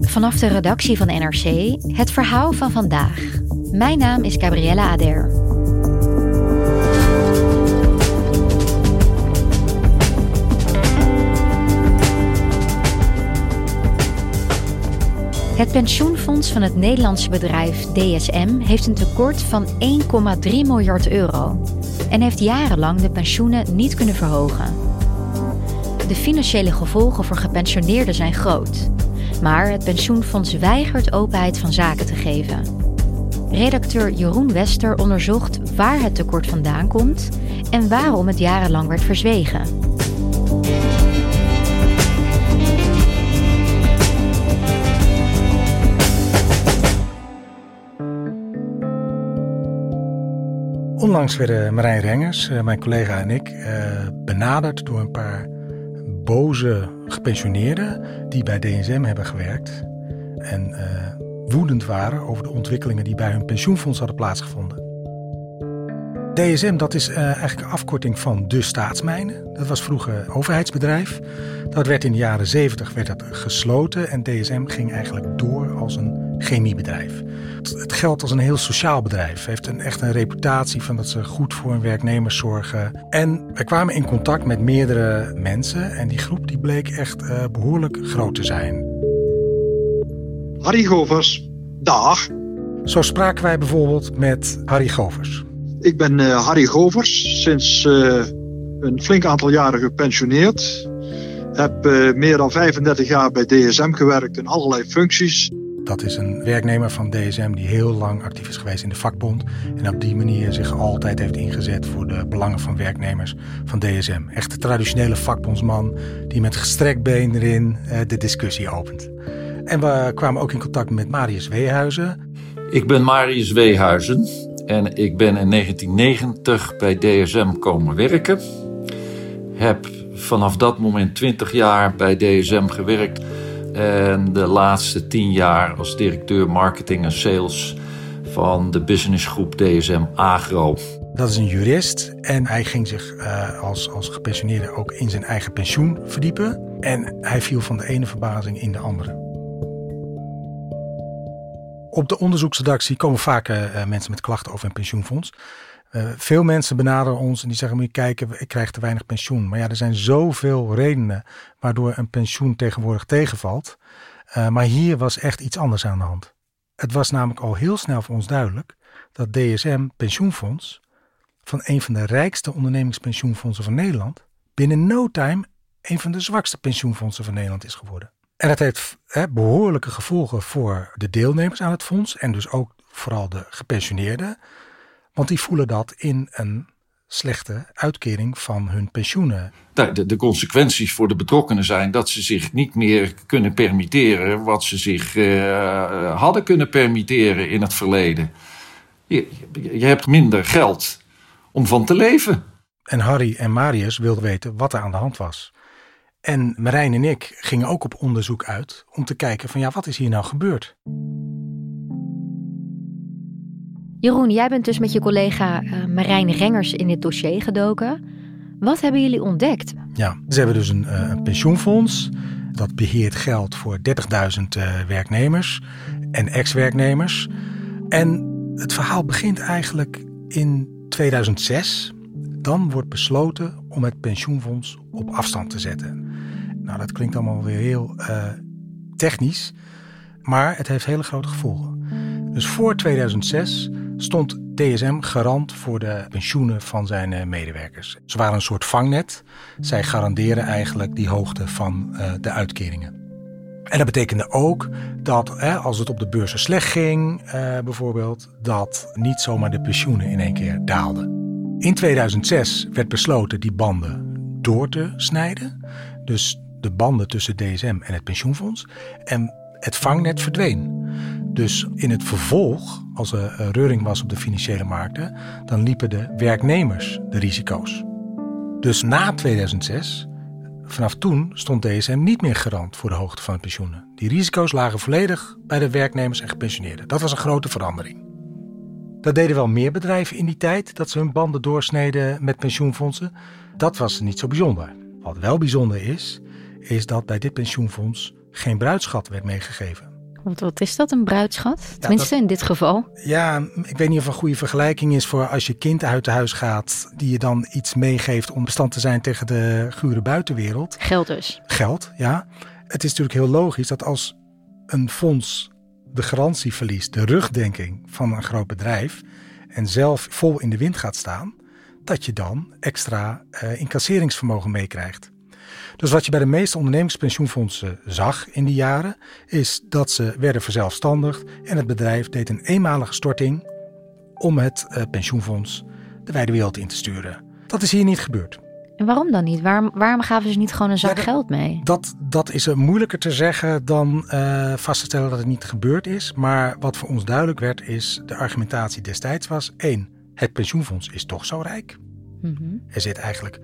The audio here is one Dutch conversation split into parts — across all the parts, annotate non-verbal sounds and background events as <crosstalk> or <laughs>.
Vanaf de redactie van NRC het verhaal van vandaag. Mijn naam is Gabriella Ader. Het pensioenfonds van het Nederlandse bedrijf DSM heeft een tekort van 1,3 miljard euro en heeft jarenlang de pensioenen niet kunnen verhogen. De financiële gevolgen voor gepensioneerden zijn groot, maar het pensioenfonds weigert openheid van zaken te geven. Redacteur Jeroen Wester onderzocht waar het tekort vandaan komt en waarom het jarenlang werd verzwegen. Onlangs werden Marijn Rengers, eh, mijn collega en ik, eh, benaderd door een paar boze gepensioneerden die bij DSM hebben gewerkt en uh, woedend waren over de ontwikkelingen die bij hun pensioenfonds hadden plaatsgevonden. DSM, dat is uh, eigenlijk een afkorting van de staatsmijnen. Dat was vroeger een overheidsbedrijf. Dat werd in de jaren 70 werd dat gesloten en DSM ging eigenlijk door als een chemiebedrijf. Het geldt als een heel sociaal bedrijf. Heeft een, echt een reputatie van dat ze goed voor hun werknemers zorgen. En we kwamen in contact met meerdere mensen en die groep die bleek echt uh, behoorlijk groot te zijn. Harry Govers, dag. Zo spraken wij bijvoorbeeld met Harry Govers. Ik ben uh, Harry Govers, sinds uh, een flink aantal jaren gepensioneerd. Heb meer dan 35 jaar bij DSM gewerkt in allerlei functies. Dat is een werknemer van DSM die heel lang actief is geweest in de vakbond. En op die manier zich altijd heeft ingezet voor de belangen van werknemers van DSM. Echt de traditionele vakbondsman die met gestrekt been erin de discussie opent. En we kwamen ook in contact met Marius Weehuizen. Ik ben Marius Weehuizen en ik ben in 1990 bij DSM komen werken. Heb vanaf dat moment 20 jaar bij DSM gewerkt. En de laatste 10 jaar als directeur marketing en sales van de businessgroep DSM Agro. Dat is een jurist en hij ging zich uh, als, als gepensioneerde ook in zijn eigen pensioen verdiepen. En hij viel van de ene verbazing in de andere. Op de onderzoeksredactie komen vaak uh, mensen met klachten over een pensioenfonds. Uh, veel mensen benaderen ons en die zeggen: Moet je kijken, ik krijg te weinig pensioen. Maar ja, er zijn zoveel redenen waardoor een pensioen tegenwoordig tegenvalt. Uh, maar hier was echt iets anders aan de hand. Het was namelijk al heel snel voor ons duidelijk dat DSM Pensioenfonds, van een van de rijkste ondernemingspensioenfondsen van Nederland, binnen no time een van de zwakste pensioenfondsen van Nederland is geworden. En dat heeft behoorlijke gevolgen voor de deelnemers aan het fonds en dus ook vooral de gepensioneerden. Want die voelen dat in een slechte uitkering van hun pensioenen. De, de, consequenties voor de betrokkenen zijn dat ze zich niet meer kunnen permitteren wat ze zich uh, hadden kunnen permitteren in het verleden. Je, je hebt minder geld om van te leven. En Harry en Marius wilden weten wat er aan de hand was. En Marijn en ik gingen ook op onderzoek uit om te kijken van ja, wat is hier nou gebeurd? Jeroen, jij bent dus met je collega uh, Marijn Rengers in dit dossier gedoken. Wat hebben jullie ontdekt? Ja, ze hebben dus een, een pensioenfonds. Dat beheert geld voor 30.000 uh, werknemers en ex-werknemers. En het verhaal begint eigenlijk in 2006. Dan wordt besloten om het pensioenfonds op afstand te zetten. Nou, dat klinkt allemaal weer heel technisch, maar het heeft hele grote gevolgen. Dus voor 2006 stond DSM garant voor de pensioenen van zijn uh, medewerkers. Ze waren een soort vangnet. Zij garanderen eigenlijk die hoogte van uh, de uitkeringen. En dat betekende ook dat hè, als het op de beurzen slecht ging, bijvoorbeeld, dat niet zomaar de pensioenen in één keer daalden. In 2006 werd besloten die banden door te snijden. Dus de banden tussen DSM en het pensioenfonds. En het vangnet verdween. Dus in het vervolg, als er reuring was op de financiële markten, dan liepen de werknemers de risico's. Dus na 2006, vanaf toen stond DSM niet meer garant voor de hoogte van pensioenen. Die risico's lagen volledig bij de werknemers en gepensioneerden. Dat was een grote verandering. Dat deden wel meer bedrijven in die tijd, dat ze hun banden doorsneden met pensioenfondsen. Dat was niet zo bijzonder. Wat wel bijzonder is, is dat bij dit pensioenfonds geen bruidschat werd meegegeven. Want wat is dat, een bruidschat? Tenminste, in dit geval. Ja, ik weet niet of een goede vergelijking is voor als je kind uit huis gaat, die je dan iets meegeeft om bestand te zijn tegen de gure buitenwereld. Geld dus. Geld, ja. Het is natuurlijk heel logisch dat als een fonds de garantie verliest, de rugdenking van een groot bedrijf en zelf vol in de wind gaat staan, dat je dan extra uh, incasseringsvermogen meekrijgt. Dus wat je bij de meeste ondernemingspensioenfondsen zag in die jaren, is dat ze werden verzelfstandigd en het bedrijf deed een eenmalige storting om het uh, pensioenfonds de wijde wereld in te sturen. Dat is hier niet gebeurd. En waarom dan niet? Waarom, waarom gaven ze niet gewoon een zak geld mee? Dat, dat is moeilijker te zeggen dan uh, vast te stellen dat het niet gebeurd is. Maar wat voor ons duidelijk werd, is de argumentatie destijds was: één, het pensioenfonds is toch zo rijk. Mm Er zit eigenlijk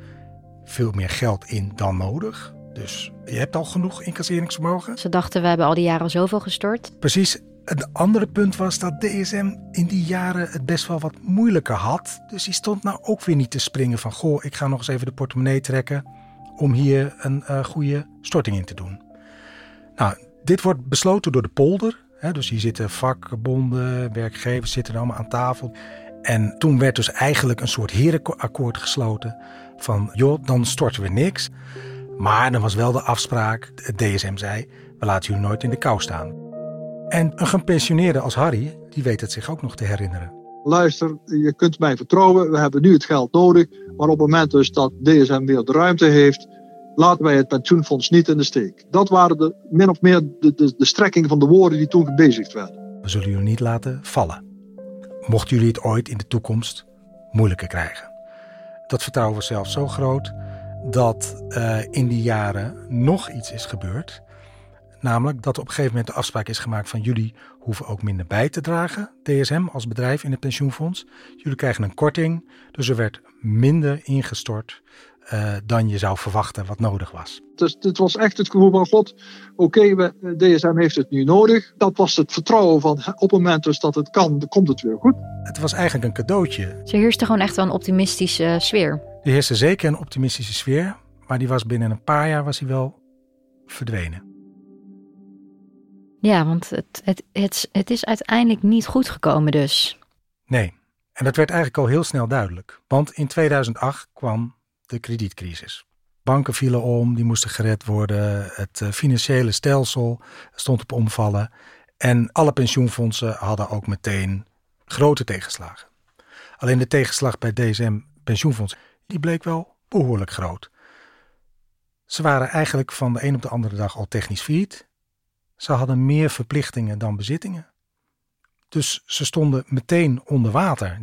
veel meer geld in dan nodig. Dus je hebt al genoeg incasseringsvermogen. Ze dachten, we hebben al die jaren zoveel gestort. Precies. Het andere punt was dat DSM in die jaren het best wel wat moeilijker had. Dus die stond nou ook weer niet te springen van... goh, ik ga nog eens even de portemonnee trekken... om hier een uh, goede storting in te doen. Nou, dit wordt besloten door de polder. Hè, dus hier zitten vakbonden, werkgevers zitten allemaal aan tafel. En toen werd dus eigenlijk een soort herenakkoord gesloten van joh, dan storten we niks. Maar dan was wel de afspraak, het DSM zei, we laten jullie nooit in de kou staan. En een gepensioneerde als Harry, die weet het zich ook nog te herinneren. Luister, je kunt mij vertrouwen, we hebben nu het geld nodig. Maar op het moment dus dat DSM weer de ruimte heeft, laten wij het pensioenfonds niet in de steek. Dat waren de, min of meer de, de, de strekking van de woorden die toen gebezigd werden. We zullen jullie niet laten vallen. Mochten jullie het ooit in de toekomst moeilijker krijgen. Dat vertrouwen was zelfs zo groot dat uh, in die jaren nog iets is gebeurd. Namelijk dat op een gegeven moment de afspraak is gemaakt van jullie hoeven ook minder bij te dragen, DSM als bedrijf in het pensioenfonds. Jullie krijgen een korting, dus er werd minder ingestort uh, dan je zou verwachten wat nodig was. Dus het was echt het gevoel van God, oké, okay, DSM heeft het nu nodig. Dat was het vertrouwen van op het moment dus dat het kan, dan komt het weer goed. Het was eigenlijk een cadeautje. Ze heerste gewoon echt wel een optimistische sfeer. Er heerste zeker een optimistische sfeer, maar die was binnen een paar jaar was hij wel verdwenen. Ja, want het, het, het, het is uiteindelijk niet goed gekomen dus. Nee, en dat werd eigenlijk al heel snel duidelijk. Want in 2008 kwam de kredietcrisis. Banken vielen om, die moesten gered worden. Het eh, financiële stelsel stond op omvallen. En alle pensioenfondsen hadden ook meteen grote tegenslagen. Alleen de tegenslag bij DSM Pensioenfonds, die bleek wel behoorlijk groot. Ze waren eigenlijk van de een op de andere dag al technisch failliet. Ze hadden meer verplichtingen dan bezittingen. Dus ze stonden meteen onder water.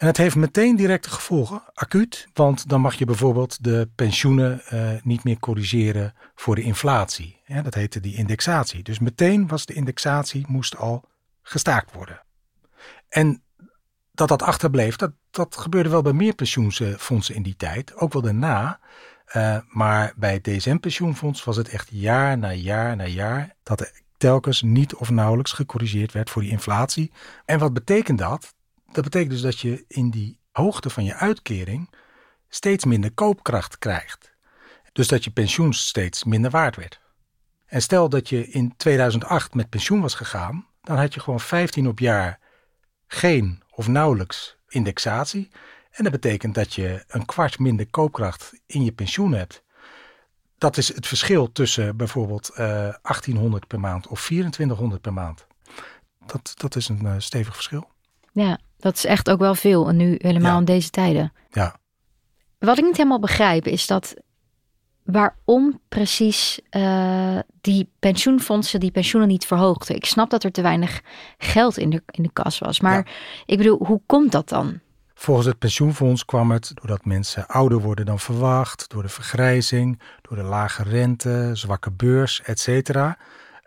En het heeft meteen directe gevolgen, acuut, want dan mag je bijvoorbeeld de pensioenen uh, niet meer corrigeren voor de inflatie. Dat heette die indexatie. Dus meteen was de indexatie, moest al gestaakt worden. En dat dat achterbleef, dat, dat gebeurde wel bij meer pensioenfondsen in die tijd, ook wel daarna. Uh, maar bij het DSM-pensioenfonds was het echt jaar na jaar na jaar dat er telkens niet of nauwelijks gecorrigeerd werd voor die inflatie. En wat betekent dat? Dat betekent dus dat je in die hoogte van je uitkering steeds minder koopkracht krijgt. Dus dat je pensioen steeds minder waard werd. En stel dat je in 2008 met pensioen was gegaan, dan had je gewoon 15 op jaar geen of nauwelijks indexatie. En dat betekent dat je een kwart minder koopkracht in je pensioen hebt. Dat is het verschil tussen bijvoorbeeld uh, eh, 1800 per maand of 2400 per maand. Dat, dat is een uh, stevig verschil. Ja, dat is echt ook wel veel. En nu helemaal in deze tijden. Ja. Wat ik niet helemaal begrijp is dat waarom precies uh, die pensioenfondsen die pensioenen niet verhoogden. Ik snap dat er te weinig geld in de, in de kas was. Maar ik bedoel, hoe komt dat dan? Volgens het pensioenfonds kwam het doordat mensen ouder worden dan verwacht, door de vergrijzing, door de lage rente, zwakke beurs, etc.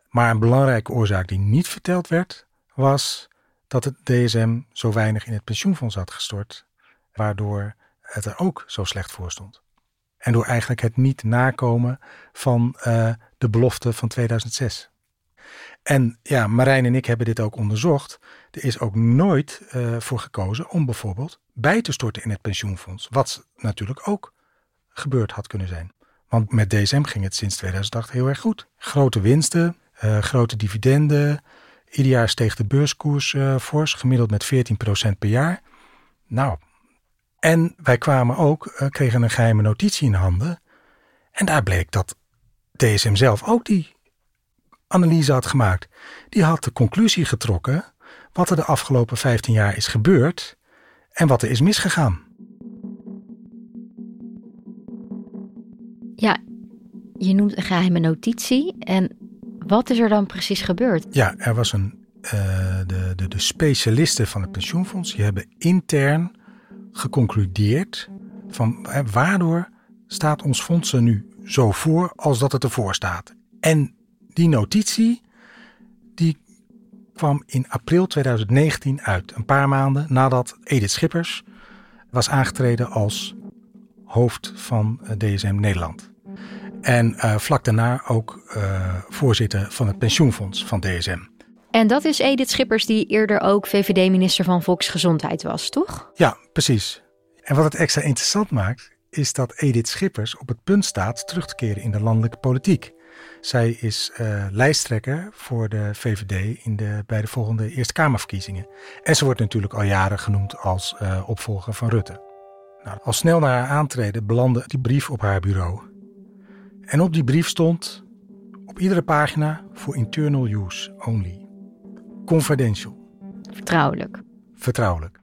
Maar een belangrijke oorzaak die niet verteld werd, was dat het DSM zo weinig in het pensioenfonds had gestort, waardoor het er ook zo slecht voor stond. En door eigenlijk het niet nakomen van uh, de belofte van 2006. En ja, Marijn en ik hebben dit ook onderzocht. Er is ook nooit uh, voor gekozen om bijvoorbeeld bij te storten in het pensioenfonds. Wat natuurlijk ook gebeurd had kunnen zijn. Want met DSM ging het sinds 2008 heel erg goed. Grote winsten, uh, grote dividenden. Ieder jaar steeg de beurskoers uh, fors, gemiddeld met 14% per jaar. Nou, en wij kwamen ook, uh, kregen een geheime notitie in handen. En daar bleek dat DSM zelf ook die analyse had gemaakt. Die had de conclusie getrokken wat er de afgelopen 15 jaar is gebeurd en wat er is misgegaan. Ja, je noemt een geheime notitie. En wat is er dan precies gebeurd? Ja, er was een. Uh, de, de, de specialisten van het pensioenfonds die hebben intern geconcludeerd van waardoor staat ons fonds er nu zo voor als dat het ervoor staat. En die notitie die kwam in april 2019 uit. Een paar maanden nadat Edith Schippers was aangetreden als hoofd van eh, DSM Nederland. En uh, vlak daarna ook uh, voorzitter van het pensioenfonds van DSM. En dat is Edith Schippers, die eerder ook VVD-minister van Volksgezondheid was, toch? Ja, precies. En wat het extra interessant maakt, is dat Edith Schippers op het punt staat terug te keren in de landelijke politiek. Zij is uh, lijsttrekker voor de VVD in de, bij de volgende Eerste Kamerverkiezingen. En ze wordt natuurlijk al jaren genoemd als uh, opvolger van Rutte. Nou, al snel na haar aantreden belandde die brief op haar bureau. En op die brief stond op iedere pagina voor internal use only. Confidential. Vertrouwelijk. Vertrouwelijk.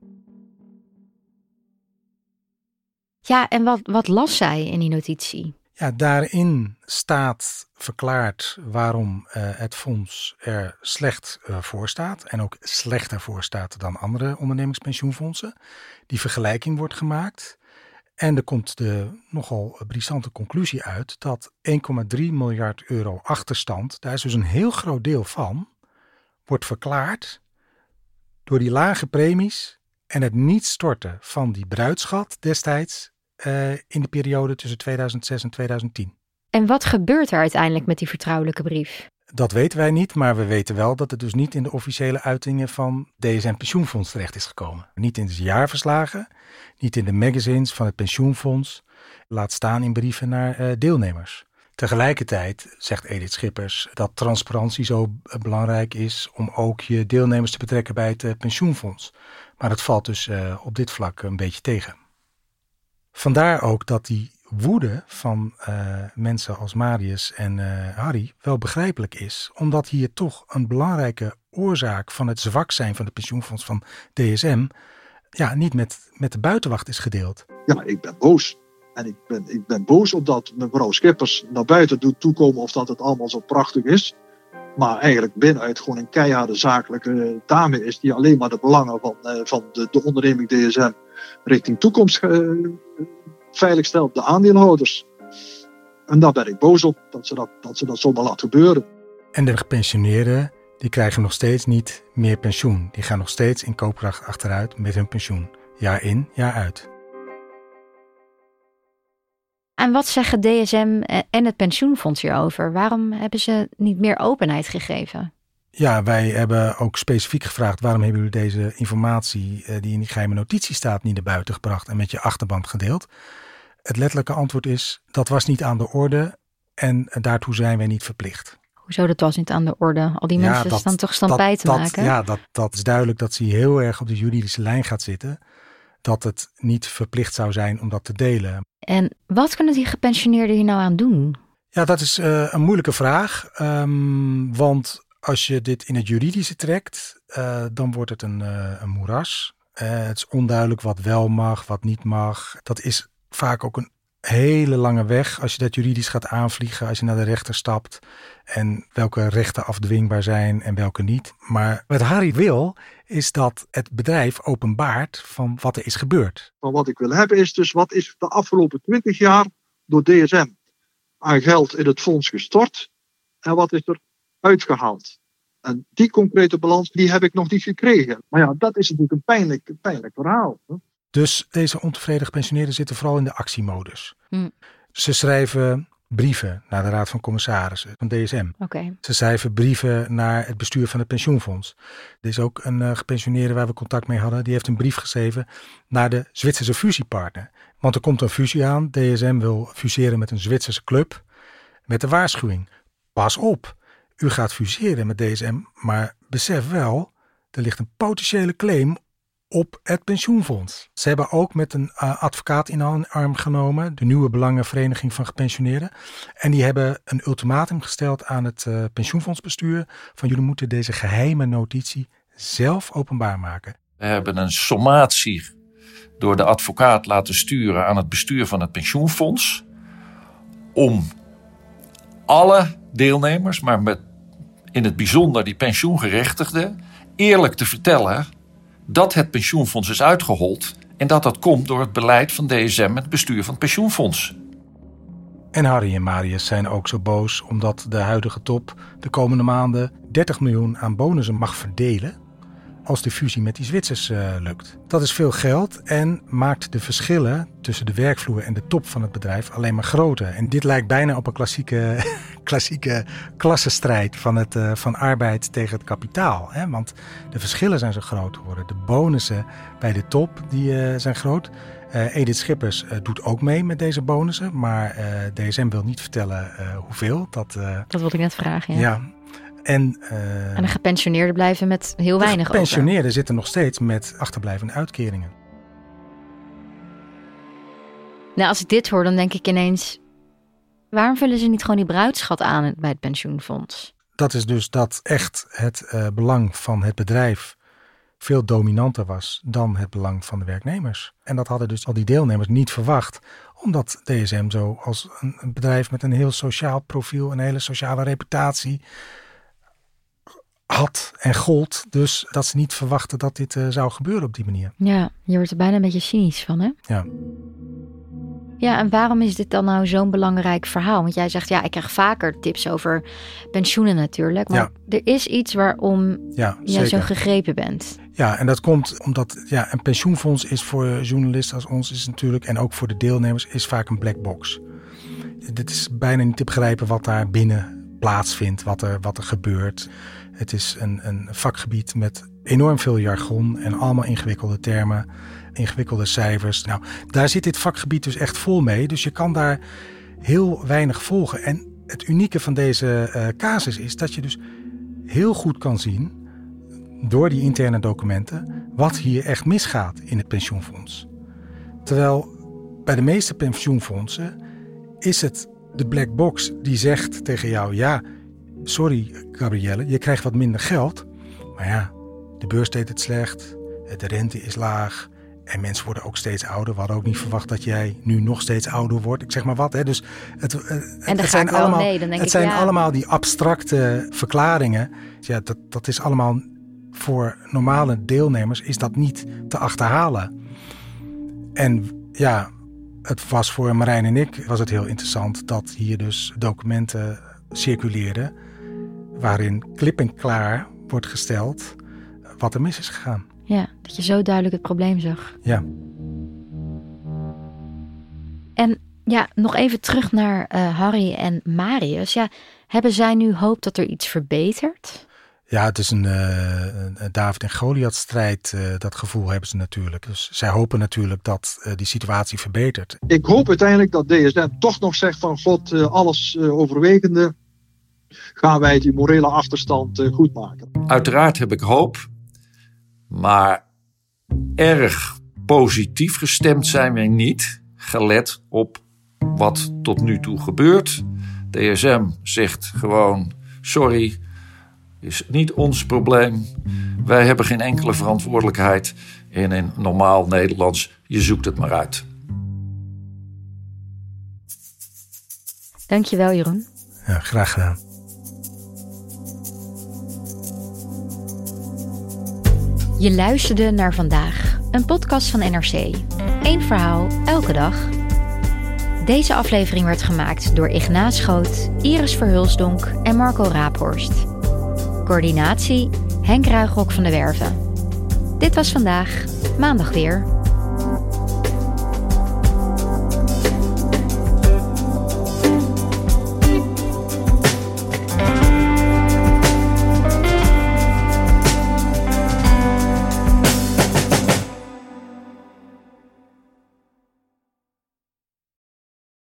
Ja, en wat, wat las zij in die notitie? Ja, daarin staat verklaard waarom uh, het fonds er slecht uh, voor staat. En ook slechter voor staat dan andere ondernemingspensioenfondsen. Die vergelijking wordt gemaakt. En er komt de nogal brisante conclusie uit dat 1,3 miljard euro achterstand, daar is dus een heel groot deel van, wordt verklaard door die lage premies en het niet storten van die bruidschat destijds uh, in de periode tussen 2006 en 2010. En wat gebeurt er uiteindelijk met die vertrouwelijke brief? Dat weten wij niet, maar we weten wel dat het dus niet in de officiële uitingen van DSM Pensioenfonds terecht is gekomen. Niet in de jaarverslagen, niet in de magazines van het pensioenfonds, laat staan in brieven naar uh, deelnemers. Tegelijkertijd zegt Edith Schippers dat transparantie zo belangrijk is om ook je deelnemers te betrekken bij het uh, pensioenfonds. Maar het valt dus op dit vlak een beetje tegen. Vandaar ook dat die woede van uh, mensen als Marius en uh, Harry wel begrijpelijk is, omdat hier toch een belangrijke oorzaak van het zwak zijn van het pensioenfonds van DSM ja, niet met, met de buitenwacht is gedeeld. Ja, ik ben boos. En ik ben, ik ben boos omdat mevrouw Schippers naar buiten doet toekomen of dat het allemaal zo prachtig is. Maar eigenlijk binnenuit gewoon een keiharde zakelijke dame is die alleen maar de belangen van, uh, van de, de onderneming DSM richting toekomst veilig stelt, de aandeelhouders. En daar ben ik boos op, dat ze dat, dat, ze dat zomaar laat gebeuren. En de gepensioneerden, die krijgen nog steeds niet meer pensioen. Die gaan nog steeds in koopkracht achteruit met hun pensioen. Jaar in, jaar uit. En wat zeggen DSM en het pensioenfonds hierover? Waarom hebben ze niet meer openheid gegeven? Ja, wij hebben ook specifiek gevraagd waarom hebben jullie deze informatie die in die geheime notitie staat niet naar buiten gebracht en met je achterband gedeeld? Het letterlijke antwoord is dat was niet aan de orde en daartoe zijn wij niet verplicht. Hoezo dat was niet aan de orde? Al die ja, mensen dat, staan toch stampij te dat, maken? Ja, dat, dat is duidelijk dat ze heel erg op de juridische lijn gaat zitten. Dat het niet verplicht zou zijn om dat te delen. En wat kunnen die gepensioneerden hier nou aan doen? Ja, dat is uh, een moeilijke vraag. Um, want als je dit in het juridische trekt, uh, dan wordt het een, uh, een moeras. het is onduidelijk wat wel mag, wat niet mag. Dat is vaak ook een hele lange weg als je dat juridisch gaat aanvliegen, als je naar de rechter stapt en welke rechten afdwingbaar zijn en welke niet. Maar wat Harry wil, is dat het bedrijf openbaart van wat er is gebeurd. Wat ik wil hebben is dus wat is de afgelopen twintig jaar door DSM aan geld in het fonds gestort en wat is er uitgehaald. En die concrete balans, die heb ik nog niet gekregen. Maar ja, dat is natuurlijk een pijnlijk, pijnlijk verhaal. Hè? Dus deze ontevreden gepensioneerden zitten vooral in de actiemodus. Hm. Ze schrijven brieven naar de Raad van Commissarissen van DSM. Oké. Ze schrijven brieven naar het bestuur van het pensioenfonds. Er is ook een uh, gepensioneerde waar we contact mee hadden. Die heeft een brief geschreven naar de Zwitserse fusiepartner. Want er komt een fusie aan. DSM wil fuseren met een Zwitserse club. Met de waarschuwing. Pas op. U gaat fuseren met DSM. Maar besef wel, er ligt een potentiële claim op het pensioenfonds. Ze hebben ook met een uh, advocaat in arm genomen, de nieuwe Belangenvereniging van Gepensioneerden. En die hebben een ultimatum gesteld aan het uh, pensioenfondsbestuur van jullie moeten deze geheime notitie zelf openbaar maken. We hebben een sommatie door de advocaat laten sturen aan het bestuur van het pensioenfonds om alle deelnemers, maar met in het bijzonder die pensioengerechtigden, eerlijk te vertellen dat het pensioenfonds is uitgehold en dat dat komt door het beleid van DSM het bestuur van het pensioenfonds. En Harry en Marius zijn ook zo boos omdat de huidige top de komende maanden 30 miljoen aan bonussen mag verdelen als de fusie met die Zwitsers uh, lukt. Dat is veel geld en maakt de verschillen tussen de werkvloer en de top van het bedrijf alleen maar groter. En dit lijkt bijna op een klassieke, <laughs> klassieke klassenstrijd van, het, uh, van arbeid tegen het kapitaal. Hè? Want de verschillen zijn zo groot geworden. De bonussen bij de top die, uh, zijn groot. Edith Schippers doet ook mee met deze bonussen, maar DSM wil niet vertellen hoeveel. Dat, dat wilde ik net vragen. Ja. ja en, uh, en de gepensioneerden blijven met heel weinig over. De gepensioneerden zitten nog steeds met achterblijvende uitkeringen. Nou, als ik dit hoor, dan denk ik ineens... waarom vullen ze niet gewoon die bruidschat aan bij het pensioenfonds? Dat is dus dat echt het uh, belang van het bedrijf veel dominanter was dan het belang van de werknemers. En dat hadden dus al die deelnemers niet verwacht, omdat DSM zo als een bedrijf met een heel sociaal profiel, een hele sociale reputatie, had en gold. Dus dat ze niet verwachten dat dit uh, zou gebeuren op die manier. Ja, je wordt er bijna een beetje cynisch van, hè? Ja. Ja, en waarom is dit dan nou zo'n belangrijk verhaal? Want jij zegt, ja, ik krijg vaker tips over pensioenen natuurlijk. Maar ja. er is iets waarom ja, jij zo gegrepen bent. Ja, en dat komt omdat ja, een pensioenfonds is voor journalisten als ons is natuurlijk... en ook voor de deelnemers is vaak een black box. Dit is bijna niet te begrijpen wat daar binnen plaatsvindt, wat er, wat er gebeurt. Het is een, een vakgebied met enorm veel jargon en allemaal ingewikkelde termen, ingewikkelde cijfers. Nou, daar zit dit vakgebied dus echt vol mee. Dus je kan daar heel weinig volgen. En het unieke van deze uh, casus is dat je dus heel goed kan zien door die interne documenten wat hier echt misgaat in het pensioenfonds. Terwijl bij de meeste pensioenfondsen is het de black box die zegt tegen jou: ja, sorry Gabrielle, je krijgt wat minder geld. Maar ja, de beurs deed het slecht, de rente is laag en mensen worden ook steeds ouder. We hadden ook niet verwacht dat jij nu nog steeds ouder wordt. Ik zeg maar wat. Hè. Dus het, en het zijn, allemaal, mee, dan denk het zijn ja. allemaal die abstracte verklaringen. Ja, dat, dat is allemaal voor normale deelnemers is dat niet te achterhalen. En ja, het was voor Marijn en ik was het heel interessant dat hier dus documenten circuleerden waarin klip en klaar wordt gesteld wat er mis is gegaan. Ja, dat je zo duidelijk het probleem zag. Ja. En ja, nog even terug naar uh, Harry en Marius. Ja, hebben zij nu hoop dat er iets verbetert? Ja, het is een, uh, een David en Goliath strijd. Uh, dat gevoel hebben ze natuurlijk. Dus zij hopen natuurlijk dat uh, die situatie verbetert. Ik hoop uiteindelijk dat DSM toch nog zegt van God, alles overwegende, gaan wij die morele achterstand goed maken. Uiteraard heb ik hoop, maar erg positief gestemd zijn wij niet, gelet op wat tot nu toe gebeurt. DSM zegt gewoon sorry is niet ons probleem. Wij hebben geen enkele verantwoordelijkheid. En in normaal Nederlands, je zoekt het maar uit. Dankjewel, Jeroen. Ja, graag gedaan. Je luisterde naar vandaag, een podcast van NRC. Eén verhaal, elke dag. Deze aflevering werd gemaakt door Ignaat Schoot, Iris Verhulsdonk en Marco Raaphorst. Coördinatie Henk Ruigrok van de Werven. Dit was vandaag, maandag weer.